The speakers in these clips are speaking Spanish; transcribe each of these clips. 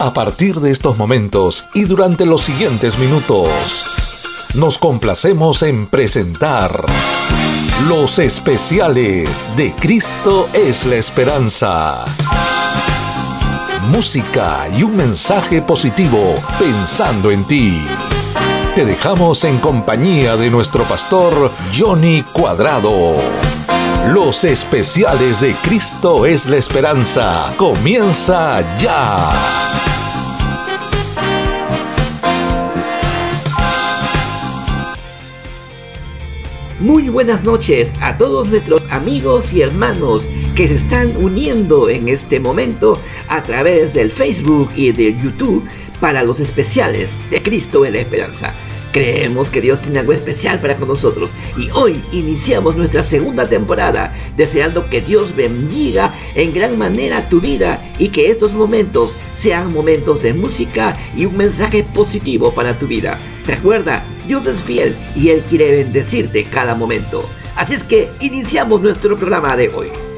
A partir de estos momentos y durante los siguientes minutos, nos complacemos en presentar los especiales de Cristo es la esperanza. Música y un mensaje positivo pensando en ti. Te dejamos en compañía de nuestro pastor Johnny Cuadrado. Los especiales de Cristo es la esperanza. Comienza ya. Muy buenas noches a todos nuestros amigos y hermanos que se están uniendo en este momento a través del Facebook y de YouTube para los especiales de Cristo en la Esperanza. Creemos que Dios tiene algo especial para con nosotros y hoy iniciamos nuestra segunda temporada deseando que Dios bendiga en gran manera tu vida y que estos momentos sean momentos de música y un mensaje positivo para tu vida. Recuerda, Dios es fiel y Él quiere bendecirte cada momento. Así es que iniciamos nuestro programa de hoy.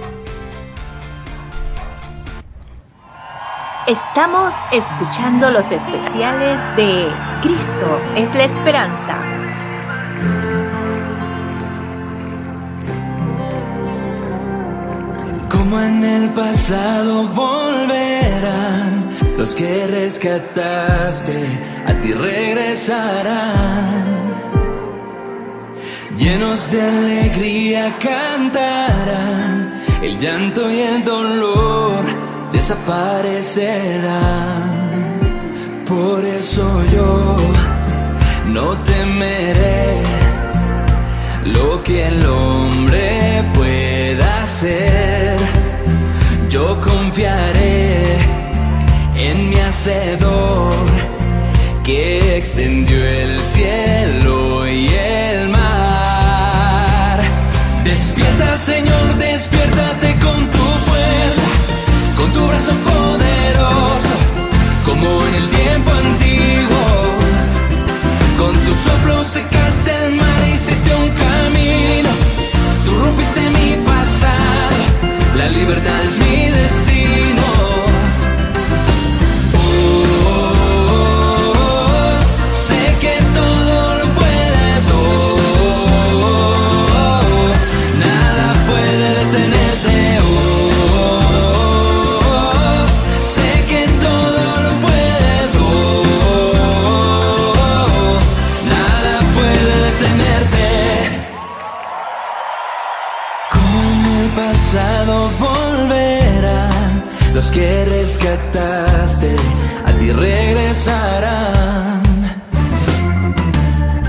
Estamos escuchando los especiales de Cristo es la esperanza. Como en el pasado volverán los que rescataste, a ti regresarán. Llenos de alegría cantarán el llanto y el dolor desaparecerán. Por eso yo no temeré lo que el hombre pueda hacer. Yo confiaré en mi hacedor que extendió el cielo y el poderoso, como en el tiempo antiguo. Con tu soplo secaste el mar hiciste un camino. Tú rompiste mi pasado, la libertad es mi destino. Que rescataste a ti regresarán.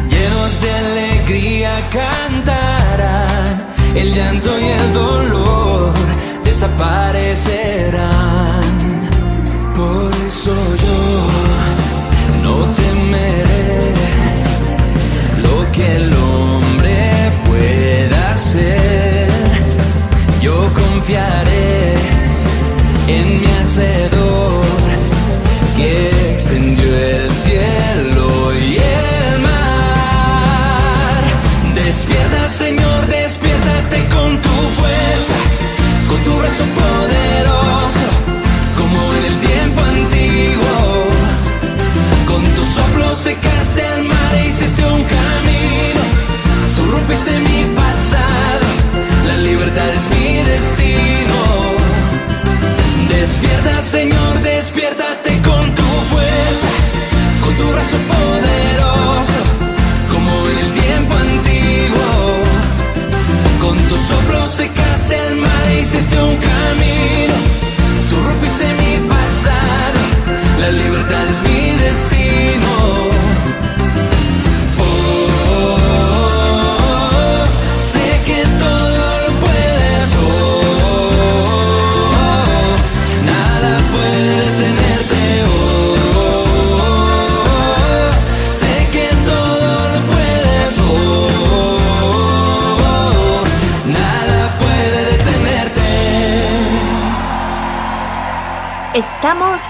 Llenos de alegría cantarán, el llanto y el dolor desaparecerán. Por eso yo no temeré lo que el hombre pueda hacer. Yo confiaré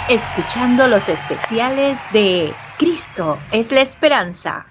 Escuchando los especiales de Cristo es la esperanza.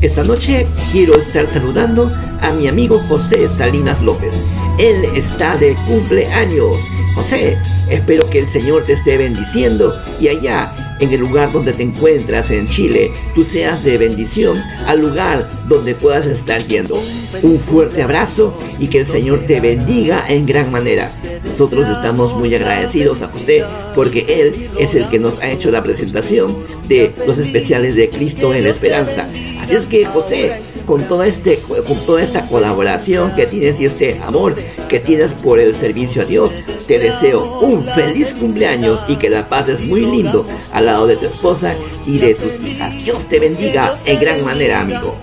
Esta noche quiero estar saludando a mi amigo José Salinas López. Él está de cumpleaños. José, espero que el Señor te esté bendiciendo y allá en el lugar donde te encuentras en Chile, tú seas de bendición al lugar donde puedas estar yendo. Un fuerte abrazo y que el Señor te bendiga en gran manera. Nosotros estamos muy agradecidos a José porque Él es el que nos ha hecho la presentación de los especiales de Cristo en la Esperanza. Así es que José, con este, con toda esta colaboración que tienes y este amor que tienes por el servicio a Dios, te deseo un feliz cumpleaños y que la pases muy lindo al lado de tu esposa y de tus hijas. Dios te bendiga en gran manera, amigo.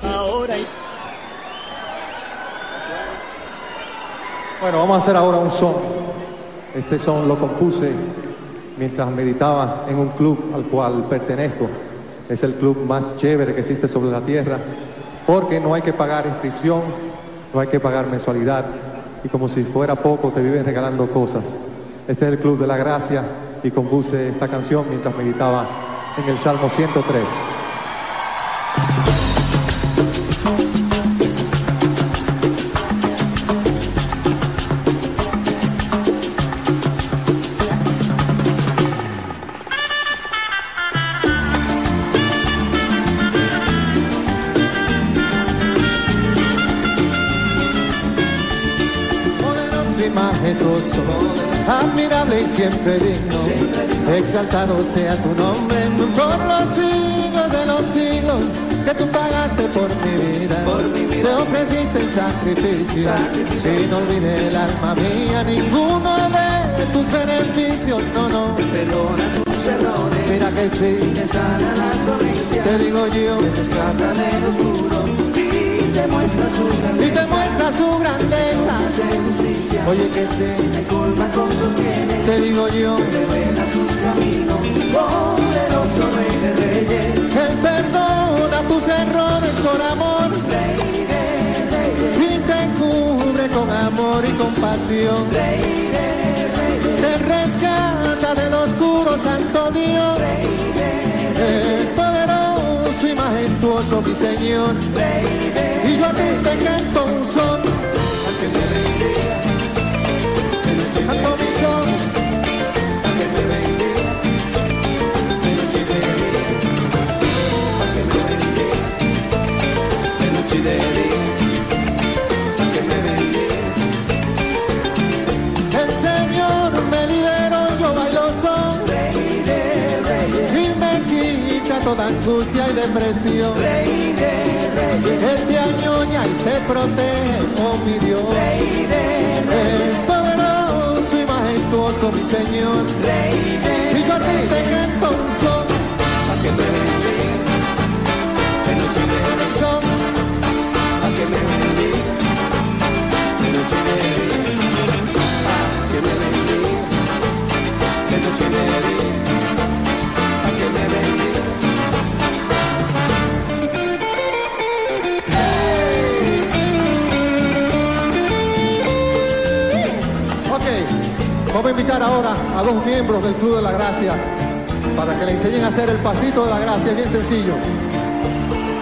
Bueno, vamos a hacer ahora un son. Este son lo compuse mientras meditaba en un club al cual pertenezco. Es el club más chévere que existe sobre la tierra, porque no hay que pagar inscripción, no hay que pagar mensualidad, y como si fuera poco te viven regalando cosas. Este es el Club de la Gracia y compuse esta canción mientras meditaba en el Salmo 103. Siempre digno. Exaltado sea tu nombre por los siglos de los siglos que tú pagaste por mi vida. Te ofreciste el sacrificio, y no olvide el alma mía ninguno de tus beneficios. No, no. Perdona tus errores. Mira que sí. Te sana las Te digo yo. Te oscuro te muestra su grandeza. Y te muestra su grandeza. Oye que sé, te colma con sus bienes. Te digo yo, te revela sus caminos. Poderoso rey de reyes. Él perdona tus errores por amor. Rey de reyes. Y te cubre con amor y compasión. Rey de reyes. Te rescata del oscuro santo Dios. Rey de reyes. Es poderoso y majestuoso mi Señor. Rey de yo a ti te canto un son. A que me bendiga, de canto mi son. A que me bendiga, de noche de día. A que me bendiga, de noche de día. A que me bendiga. El Señor me liberó, yo bailo son. Rey de reyes. Y me quita toda angustia y depresión. Majestuoso mi a ahora a dos miembros del Club de la Gracia para que le enseñen a hacer el pasito de la gracia, bien sencillo.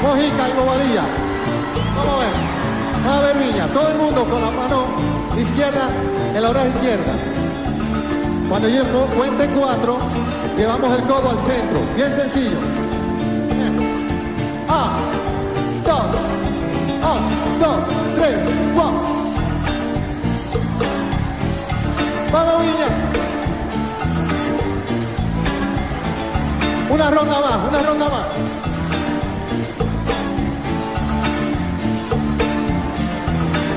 Mojica y bobadilla. Vamos a ver. A ver, niña, todo el mundo con la mano izquierda en la oreja izquierda. Cuando yo cuente cuatro, llevamos el codo al centro. Bien sencillo. Bien. A, dos, un, dos, tres, cuatro. Vamos, Viña. Una ronda más, una ronda más.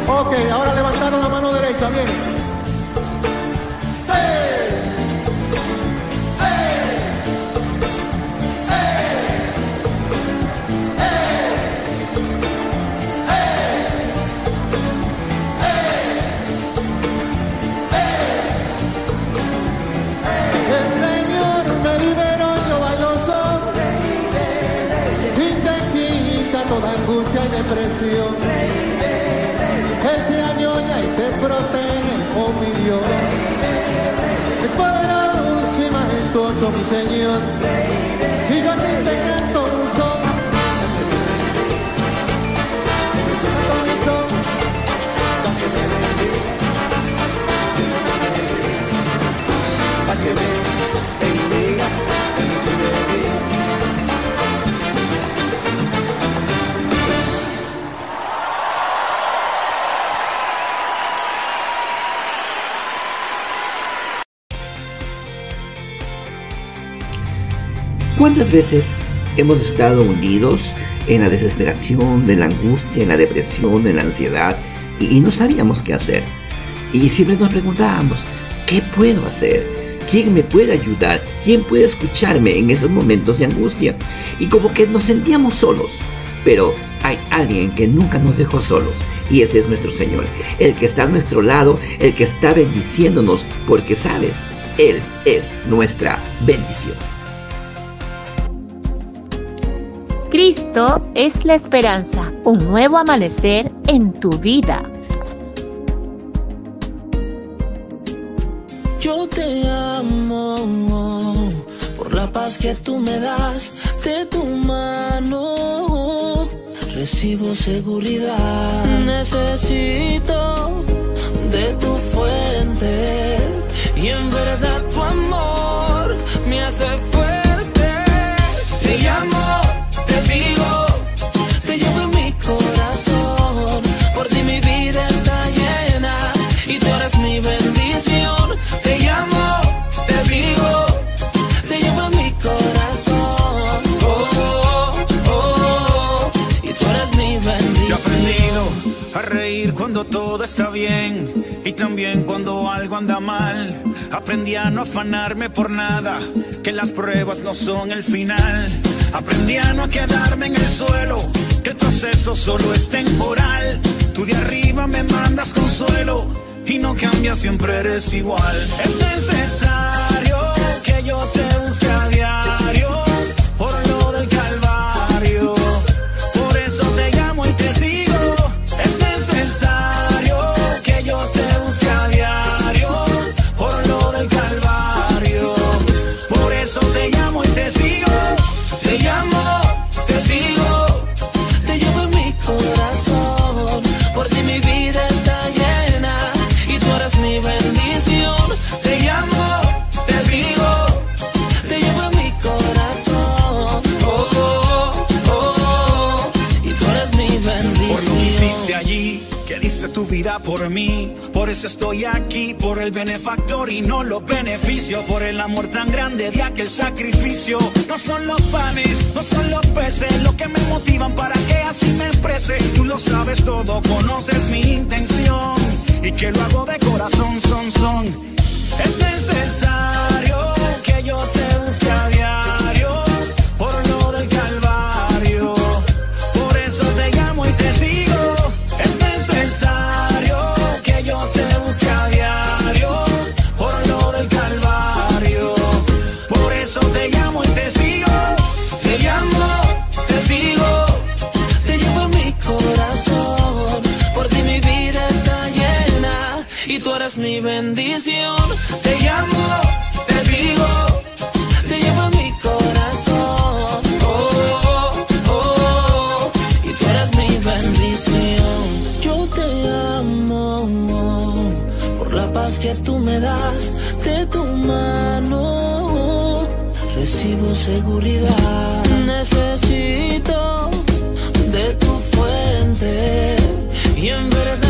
Ok, ahora levantaron la mano derecha, bien. Depresión. Él te añoña y te protege, oh mi Dios. Es poderoso y majestuoso mi Señor. Y yo a ti te canto un son. ¿Cuántas veces hemos estado unidos en la desesperación, en la angustia, en la depresión, en la ansiedad y, y no sabíamos qué hacer? Y siempre nos preguntábamos, ¿qué puedo hacer? ¿Quién me puede ayudar? ¿Quién puede escucharme en esos momentos de angustia? Y como que nos sentíamos solos. Pero hay alguien que nunca nos dejó solos. Y ese es nuestro Señor. El que está a nuestro lado, el que está bendiciéndonos. Porque sabes, Él es nuestra bendición. Cristo es la esperanza, un nuevo amanecer en tu vida. Yo te amo por la paz que tú me das de tu mano. Recibo seguridad, necesito de tu fuente y en verdad tu amor me hace fuerte. Te llamo, sigo, te llevo en mi corazón. Por ti mi vida está llena y tú eres mi bendición. Te llamo, te sigo, te llevo en mi corazón. Oh, oh, oh, y tú eres mi Yo he bendición. aprendido a reír cuando todo está bien y también cuando algo anda mal. Aprendí a no afanarme por nada, que las pruebas no son el final. Aprendí a no quedarme en el suelo, que el proceso solo es temporal. Tú de arriba me mandas consuelo y no cambias, siempre eres igual. Es necesario que yo te busque a diario por mí. Por eso estoy aquí, por el benefactor y no los beneficios. Por el amor tan grande de aquel sacrificio. No son los panes, no son los peces, lo que me motivan para que así me exprese. Tú lo sabes todo, conoces mi intención. Y que lo hago de corazón, son, son. Es necesario que yo te busque a diario. Mi bendición. Te llamo, te sigo, te llevo en mi corazón. Oh, oh, oh, y tú eres mi bendición. Yo te amo por la paz que tú me das de tu mano. Recibo seguridad, necesito de tu fuente y en verdad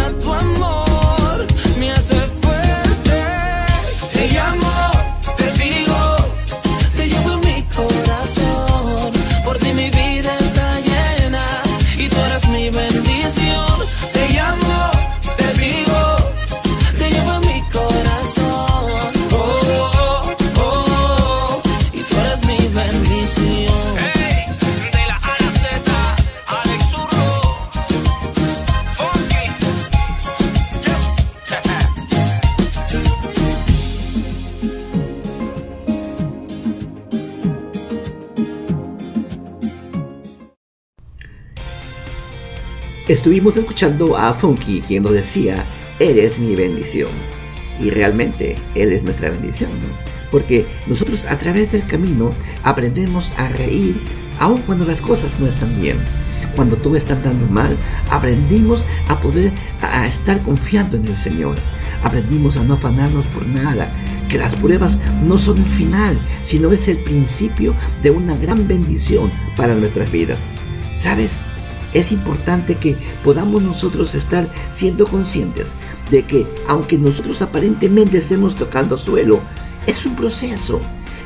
Estuvimos escuchando a Funky quien nos decía, eres mi bendición. Y realmente Él es nuestra bendición, ¿no? Porque nosotros a través del camino aprendemos a reír aun cuando las cosas no están bien. Cuando todo está andando mal, aprendimos a poder estar confiando en el Señor. Aprendimos a no afanarnos por nada, que las pruebas no son el final, sino es el principio de una gran bendición para nuestras vidas. ¿Sabes? Es importante que podamos nosotros estar siendo conscientes de que aunque nosotros aparentemente estemos tocando suelo, es un proceso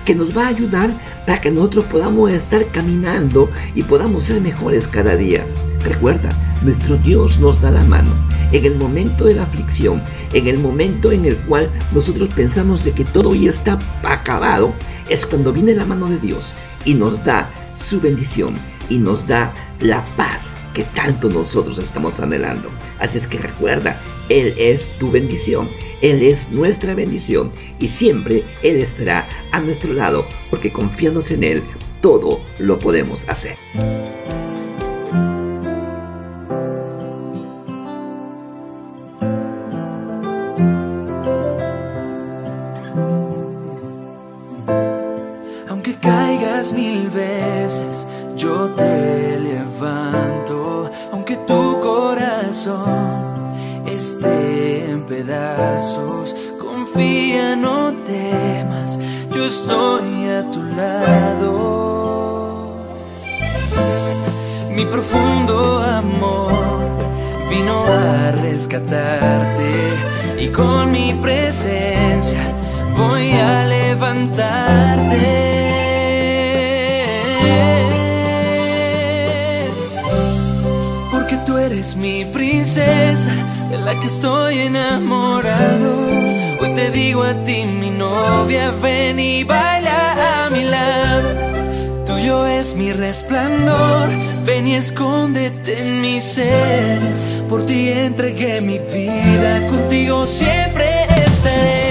que nos va a ayudar para que nosotros podamos estar caminando y podamos ser mejores cada día. Recuerda, nuestro Dios nos da la mano. En el momento de la aflicción, en el momento en el cual nosotros pensamos de que todo ya está acabado, es cuando viene la mano de Dios y nos da su bendición y nos da la paz que tanto nosotros estamos anhelando. Así es que recuerda, Él es tu bendición, Él es nuestra bendición y siempre Él estará a nuestro lado porque confiados en Él, todo lo podemos hacer. Estoy a tu lado. Mi profundo amor vino a rescatarte y con mi presencia voy a levantarte. Porque tú eres mi princesa, de la que estoy enamorado. Te digo a ti, mi novia, ven y baila a mi lado. Tuyo es mi resplandor, ven y escóndete en mi ser. Por ti entregué mi vida, contigo siempre estaré.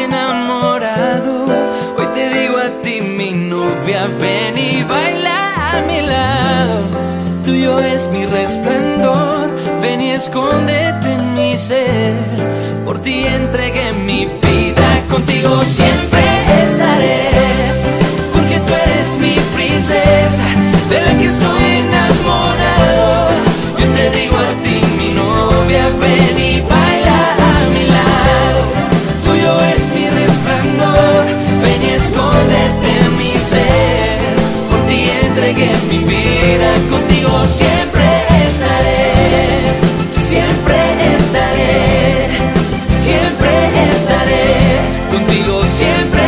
Enamorado. Hoy te digo a ti, mi novia, ven y baila a mi lado. Tuyo es mi resplandor, ven y escóndete en mi ser. Por ti entregué mi vida, contigo siempre contigo siempre estaré. Siempre estaré, siempre estaré, contigo siempre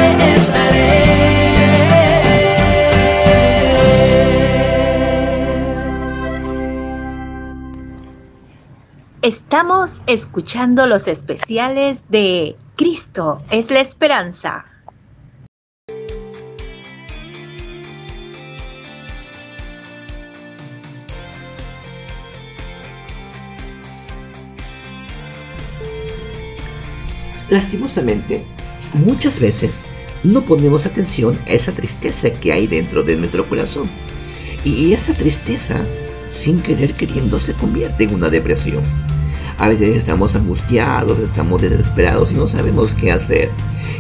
Estamos escuchando los especiales de Cristo es la esperanza. Lastimosamente, muchas veces no ponemos atención a esa tristeza que hay dentro de nuestro corazón. Y esa tristeza, sin querer queriendo, se convierte en una depresión. A veces estamos angustiados, estamos desesperados y no sabemos qué hacer.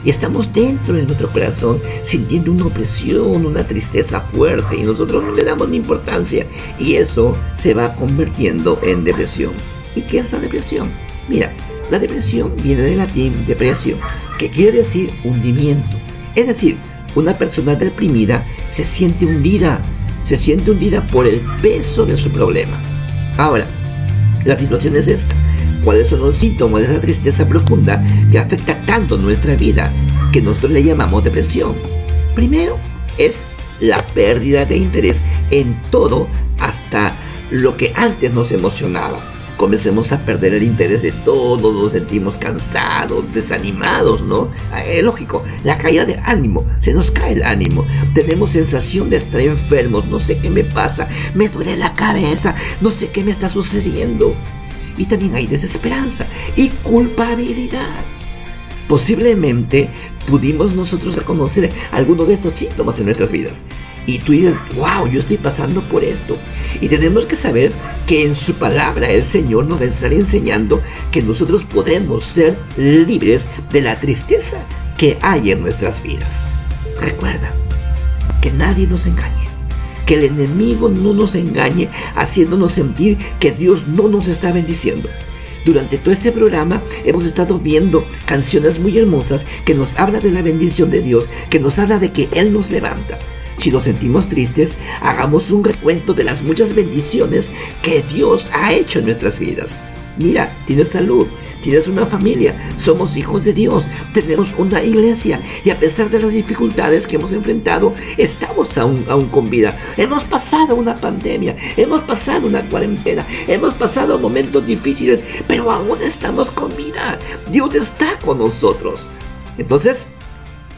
Y estamos dentro de nuestro corazón sintiendo una opresión, una tristeza fuerte y nosotros no le damos ni importancia. Y eso se va convirtiendo en depresión. ¿Y qué es la depresión? Mira, la depresión viene del latín depresio, que quiere decir hundimiento. Es decir, una persona deprimida se siente hundida, se siente hundida por el peso de su problema. Ahora, la situación es esta. ¿Cuáles son los síntomas de esa tristeza profunda que afecta tanto nuestra vida que nosotros le llamamos depresión? Primero es la pérdida de interés en todo hasta lo que antes nos emocionaba. Comencemos a perder el interés de todo, nos sentimos cansados, desanimados, ¿no? Es lógico, la caída de ánimo, se nos cae el ánimo, tenemos sensación de estar enfermos, no sé qué me pasa, me duele la cabeza, no sé qué me está sucediendo. Y también hay desesperanza y culpabilidad. Posiblemente pudimos nosotros reconocer algunos de estos síntomas en nuestras vidas. Y tú dices, wow, yo estoy pasando por esto. Y tenemos que saber que en su palabra el Señor nos va a estar enseñando que nosotros podemos ser libres de la tristeza que hay en nuestras vidas. Recuerda que nadie nos engañe. Que el enemigo no nos engañe haciéndonos sentir que Dios no nos está bendiciendo. Durante todo este programa hemos estado viendo canciones muy hermosas que nos habla de la bendición de Dios, que nos habla de que Él nos levanta. Si nos sentimos tristes, hagamos un recuento de las muchas bendiciones que Dios ha hecho en nuestras vidas. Mira, tienes salud, tienes una familia, somos hijos de Dios, tenemos una iglesia y a pesar de las dificultades que hemos enfrentado, estamos aún, aún con vida. Hemos pasado una pandemia, hemos pasado una cuarentena, hemos pasado momentos difíciles, pero aún estamos con vida. Dios está con nosotros. Entonces,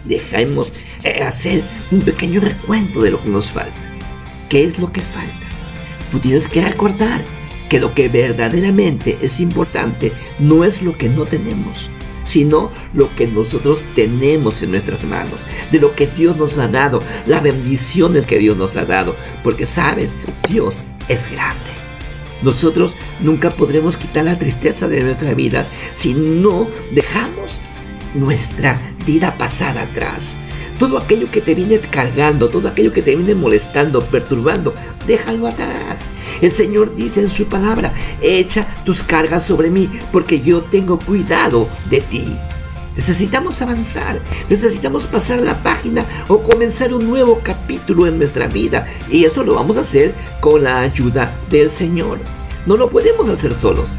dejemos eh, hacer un pequeño recuento de lo que nos falta. ¿Qué es lo que falta? Tú tienes que recordar que lo que verdaderamente es importante no es lo que no tenemos, sino lo que nosotros tenemos en nuestras manos, de lo que Dios nos ha dado, las bendiciones que Dios nos ha dado, porque sabes, Dios es grande. Nosotros nunca podremos quitar la tristeza de nuestra vida si no dejamos nuestra vida pasada atrás. Todo aquello que te viene cargando, todo aquello que te viene molestando, perturbando, déjalo atrás. El Señor dice en su palabra, echa tus cargas sobre mí, porque yo tengo cuidado de ti. Necesitamos avanzar, necesitamos pasar la página o comenzar un nuevo capítulo en nuestra vida. Y eso lo vamos a hacer con la ayuda del Señor. No lo podemos hacer solos.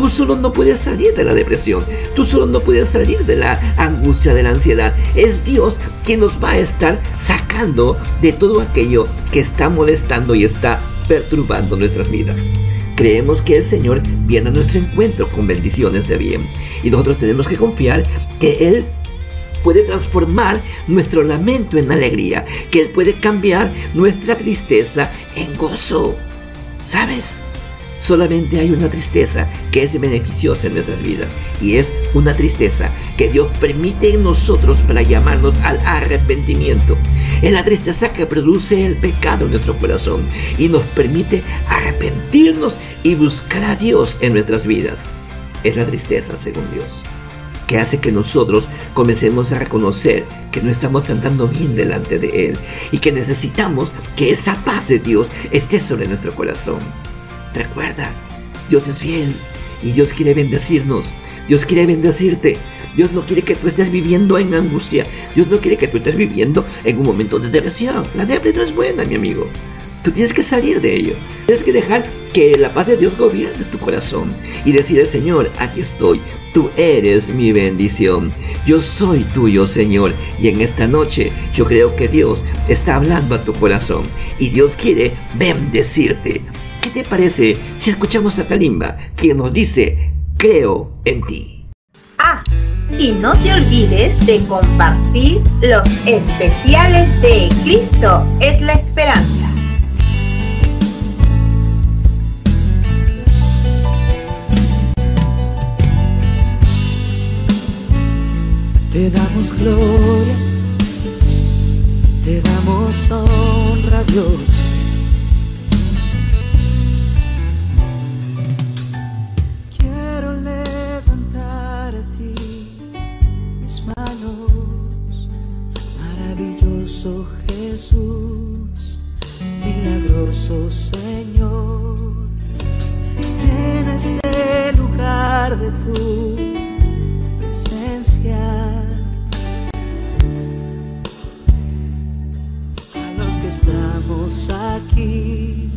Tú solo no puedes salir de la depresión. Tú solo no puedes salir de la angustia, de la ansiedad. Es Dios quien nos va a estar sacando de todo aquello que está molestando y está perturbando nuestras vidas. Creemos que el Señor viene a nuestro encuentro con bendiciones de bien. Y nosotros tenemos que confiar que Él puede transformar nuestro lamento en alegría, que Él puede cambiar nuestra tristeza en gozo. ¿Sabes? Solamente hay una tristeza que es beneficiosa en nuestras vidas y es una tristeza que Dios permite en nosotros para llamarnos al arrepentimiento. Es la tristeza que produce el pecado en nuestro corazón y nos permite arrepentirnos y buscar a Dios en nuestras vidas. Es la tristeza, según Dios, que hace que nosotros comencemos a reconocer que no estamos andando bien delante de Él y que necesitamos que esa paz de Dios esté sobre nuestro corazón. Recuerda, Dios es fiel y Dios quiere bendecirnos. Dios quiere bendecirte. Dios no quiere que tú estés viviendo en angustia. Dios no quiere que tú estés viviendo en un momento de depresión. La depresión no es buena, mi amigo. Tú tienes que salir de ello. Tienes que dejar que la paz de Dios gobierne tu corazón y decir al Señor, aquí estoy, tú eres mi bendición. Yo soy tuyo, Señor. Y en esta noche yo creo que Dios está hablando a tu corazón y Dios quiere bendecirte. ¿Qué te parece si escuchamos a Kalimba, quien nos dice, creo en ti? Ah, y no te olvides de compartir los especiales de Cristo es la esperanza. Te damos gloria, te damos honra, Dios. Maravilloso Jesús, milagroso Señor, en este lugar de tu presencia. A los que estamos aquí,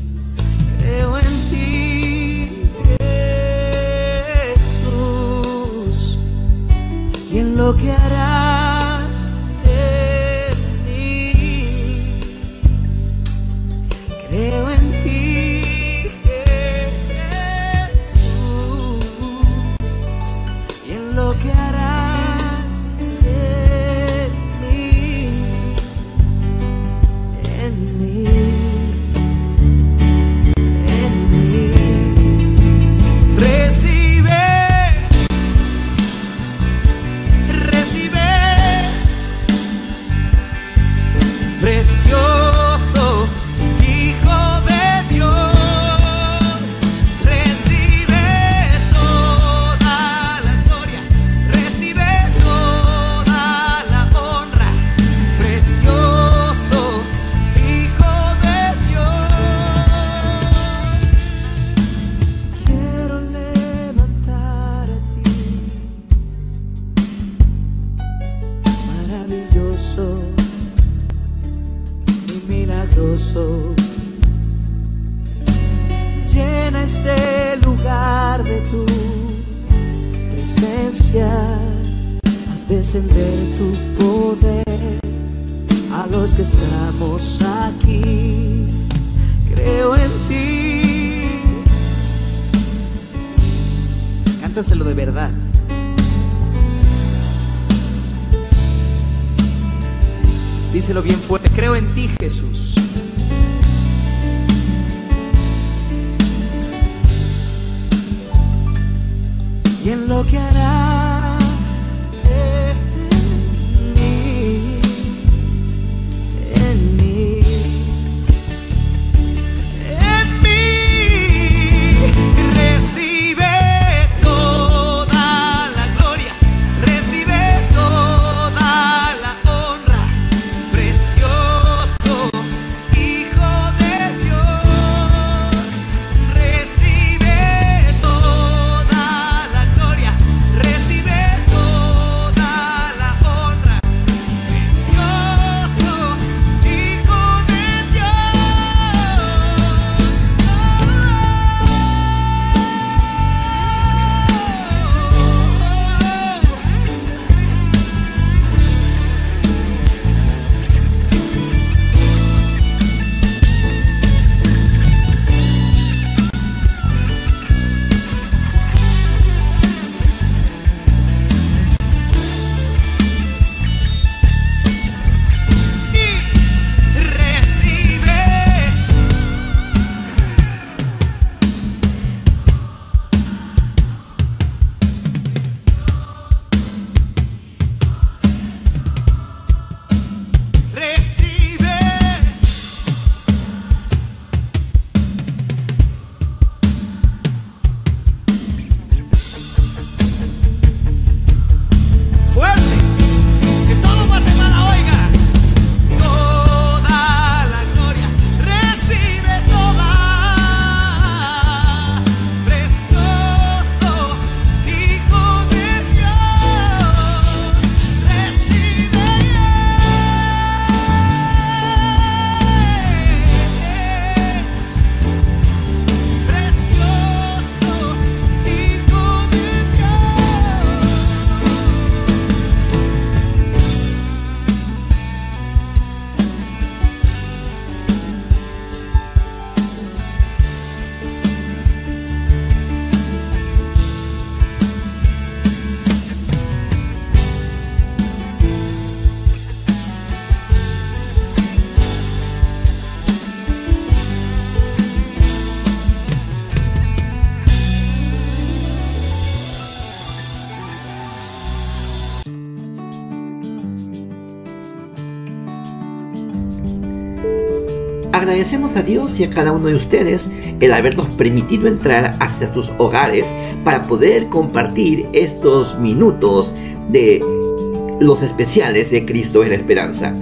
creo en ti, Jesús, y en lo que harás Agradecemos a Dios y a cada uno de ustedes el habernos permitido entrar hacia sus hogares para poder compartir estos minutos de los especiales de Cristo en la Esperanza.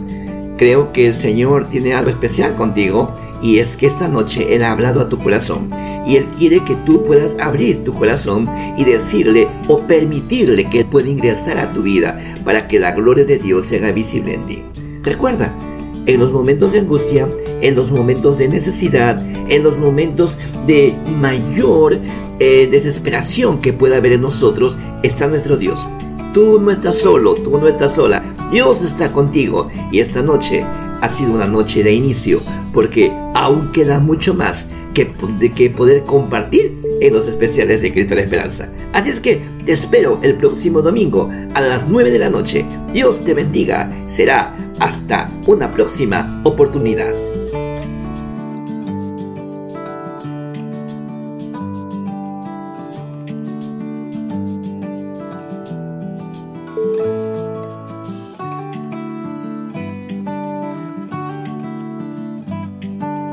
Creo que el Señor tiene algo especial contigo y es que esta noche Él ha hablado a tu corazón y Él quiere que tú puedas abrir tu corazón y decirle o permitirle que Él pueda ingresar a tu vida para que la gloria de Dios se haga visible en ti. Recuerda, en los momentos de angustia, en los momentos de necesidad, en los momentos de mayor eh, desesperación que pueda haber en nosotros, está nuestro Dios. Tú no estás solo, tú no estás sola. Dios está contigo. Y esta noche ha sido una noche de inicio, porque aún queda mucho más que, que poder compartir en los especiales de Cristo la Esperanza. Así es que te espero el próximo domingo a las 9 de la noche. Dios te bendiga. Será hasta una próxima oportunidad.